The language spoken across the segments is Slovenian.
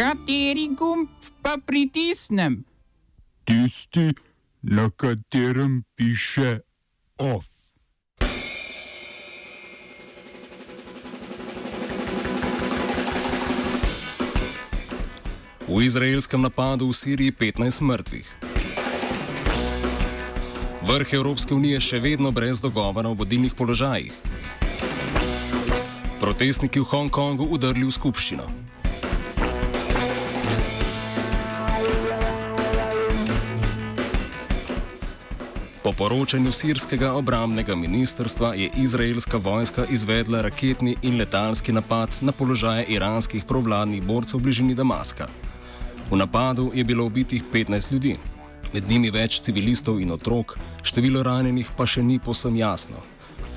Kateri gumb pa pritisnem? Tisti, na katerem piše OF. V izraelskem napadu v Siriji 15 mrtvih. Vrh Evropske unije še vedno brez dogovora o vodilnih položajih. Protestniki v Hongkongu udrli v skupščino. Po poročanju sirskega obramnega ministrstva je izraelska vojska izvedla raketni in letalski napad na položaje iranskih provladnih borcev v bližini Damaska. V napadu je bilo ubitih 15 ljudi, med njimi več civilistov in otrok, število ranjenih pa še ni posem jasno.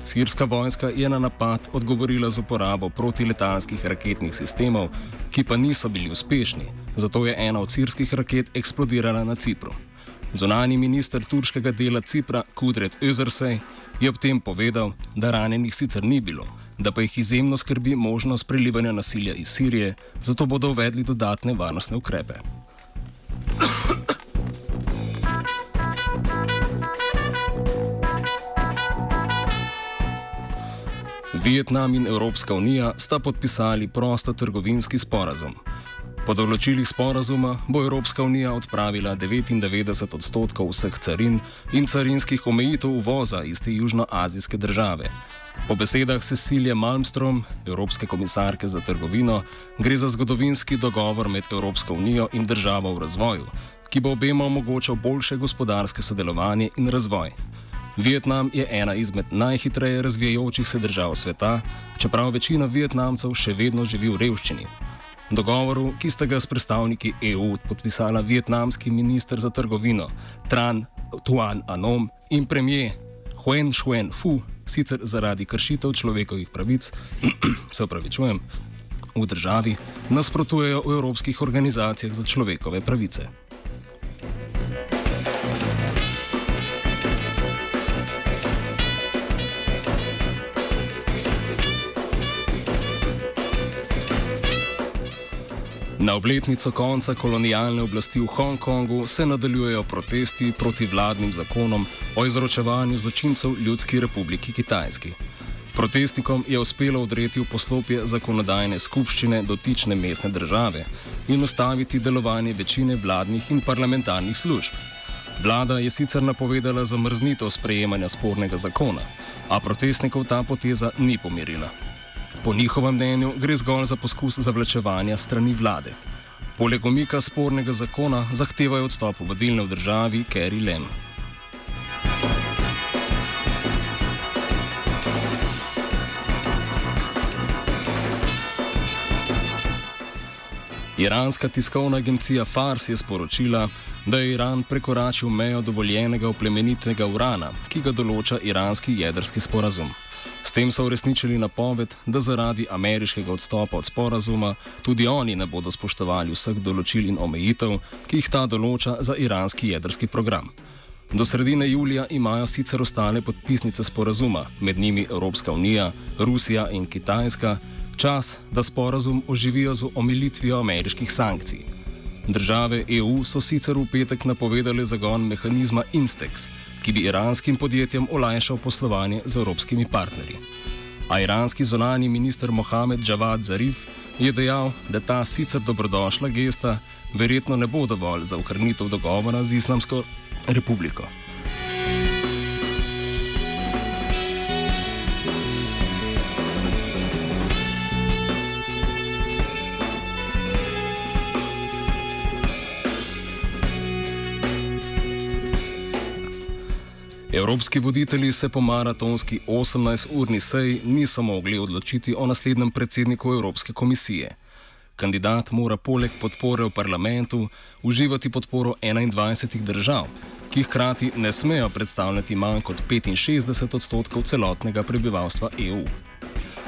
Sirska vojska je na napad odgovorila z uporabo protiletalskih raketnih sistemov, ki pa niso bili uspešni, zato je ena od sirskih raket eksplodirala na Cipru. Zonani minister turškega dela Cipra Kudret Özersej je ob tem povedal, da ranjenih sicer ni bilo, da pa jih izjemno skrbi možnost prelivanja nasilja iz Sirije, zato bodo uvedli dodatne varnostne ukrepe. Vietnam in Evropska unija sta podpisali prostotrgovinski sporazum. Po določilih sporazuma bo Evropska unija odpravila 99 odstotkov vseh carin in carinskih omejitev uvoza iz te južnoazijske države. Po besedah Cecilije Malmström, Evropske komisarke za trgovino, gre za zgodovinski dogovor med Evropsko unijo in državo v razvoju, ki bo obema omogočal boljše gospodarske sodelovanje in razvoj. Vietnam je ena izmed najhitreje razvijajočih se držav sveta, čeprav večina Vietnamcev še vedno živi v revščini. Dogovoru, ki sta ga s predstavniki EU podpisala vietnamski minister za trgovino Tran Tuan Anom in premijer Huen Shuen Fu, sicer zaradi kršitev človekovih pravic, se upravičujem, v državi nasprotujejo v evropskih organizacijah za človekove pravice. Na obletnico konca kolonialne oblasti v Hongkongu se nadaljujejo protesti proti vladnim zakonom o izročevanju zločincev Ljudski republiki Kitajski. Protestnikom je uspelo odreti v poslopje zakonodajne skupščine dotične mestne države in ustaviti delovanje večine vladnih in parlamentarnih služb. Vlada je sicer napovedala zamrznitev sprejemanja spornega zakona, a protestnikov ta poteza ni pomirila. Po njihovem mnenju gre zgolj za poskus zavlačevanja strani vlade. Poleg omika spornega zakona zahtevajo odstop vodilne v državi Kerry Lem. Iranska tiskovna agencija Fars je sporočila, da je Iran prekoračil mejo dovoljenega oplemenitnega urana, ki ga določa iranski jedrski sporazum. S tem so uresničili napoved, da zaradi ameriškega odstopa od sporazuma tudi oni ne bodo spoštovali vseh določil in omejitev, ki jih ta določa za iranski jedrski program. Do sredine julija imajo sicer ostale podpisnice sporazuma, med njimi Evropska unija, Rusija in Kitajska, čas, da sporazum oživijo z omilitvijo ameriških sankcij. Države EU so sicer v petek napovedali zagon mehanizma Instex ki bi iranskim podjetjem olajšal poslovanje z evropskimi partnerji. A iranski zonani minister Mohamed Javad Zarif je dejal, da ta sicer dobrodošla gesta verjetno ne bo dovolj za ohranitev dogovora z Islamsko republiko. Evropski voditelji se po maratonski 18-urni seji niso mogli odločiti o naslednjem predsedniku Evropske komisije. Kandidat mora poleg podpore v parlamentu uživati podporo 21 držav, ki hkrati ne smejo predstavljati manj kot 65 odstotkov celotnega prebivalstva EU.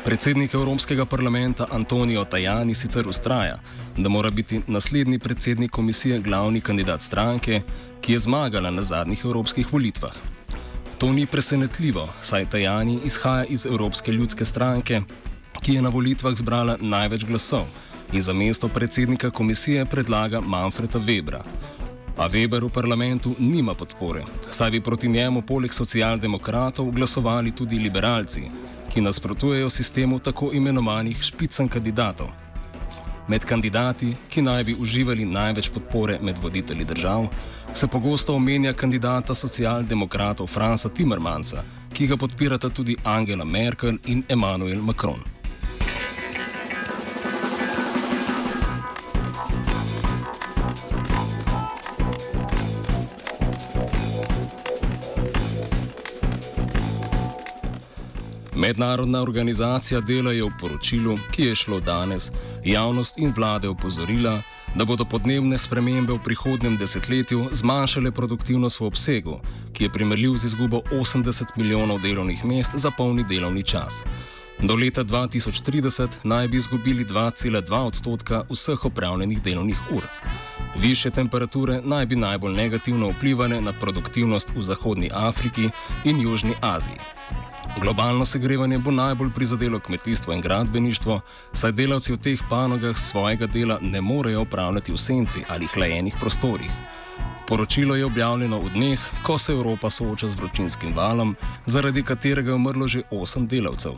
Predsednik Evropskega parlamenta Antonijo Tajani sicer ustraja, da mora biti naslednji predsednik komisije glavni kandidat stranke, ki je zmagala na zadnjih evropskih volitvah. To ni presenetljivo, saj Tajani izhaja iz Evropske ljudske stranke, ki je na volitvah zbrala največ glasov, in za mesto predsednika komisije predlaga Manfreda Webra. A Weber v parlamentu nima podpore, saj bi proti njemu poleg socialdemokratov glasovali tudi liberalci, ki nasprotujejo sistemu tako imenovanih špicen kandidatov. Med kandidati, ki naj bi uživali največ podpore med voditelji držav, se pogosto omenja kandidata socialdemokratov Franza Timmermansa, ki ga podpirata tudi Angela Merkel in Emmanuel Macron. Mednarodna organizacija dela je v poročilu, ki je šlo danes, javnost in vlade opozorila, da bodo podnebne spremembe v prihodnem desetletju zmanjšale produktivnost v obsegu, ki je primerljiv z izgubo 80 milijonov delovnih mest za polni delovni čas. Do leta 2030 naj bi izgubili 2,2 odstotka vseh opravljenih delovnih ur. Više temperature naj bi najbolj negativno vplivali na produktivnost v Zahodnji Afriki in Južni Aziji. Globalno segrevanje bo najbolj prizadelo kmetijstvo in gradbeništvo, saj delavci v teh panogah svojega dela ne morejo opravljati v senci ali hlajenih prostorih. Poročilo je objavljeno v dneh, ko se Evropa sooča z vročinskim valom, zaradi katerega je umrlo že osem delavcev.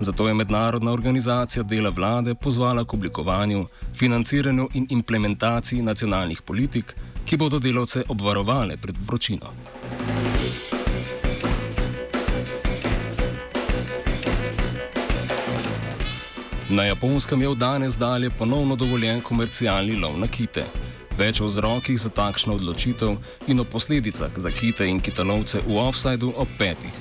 Zato je mednarodna organizacija dela vlade pozvala k oblikovanju, financiranju in implementaciji nacionalnih politik, ki bodo delavce obvarovale pred vročino. Na japonskem je od danes dalje ponovno dovoljen komercialni lov na kite. Več o vzrokih za takšno odločitev in o posledicah za kite in kitalovce v offsajdu ob petih.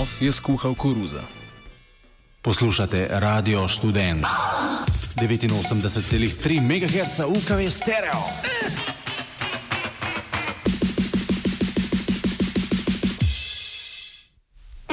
Off je skuhal koruza. Poslušate Radio Student 89,3 MHz UKV stereo.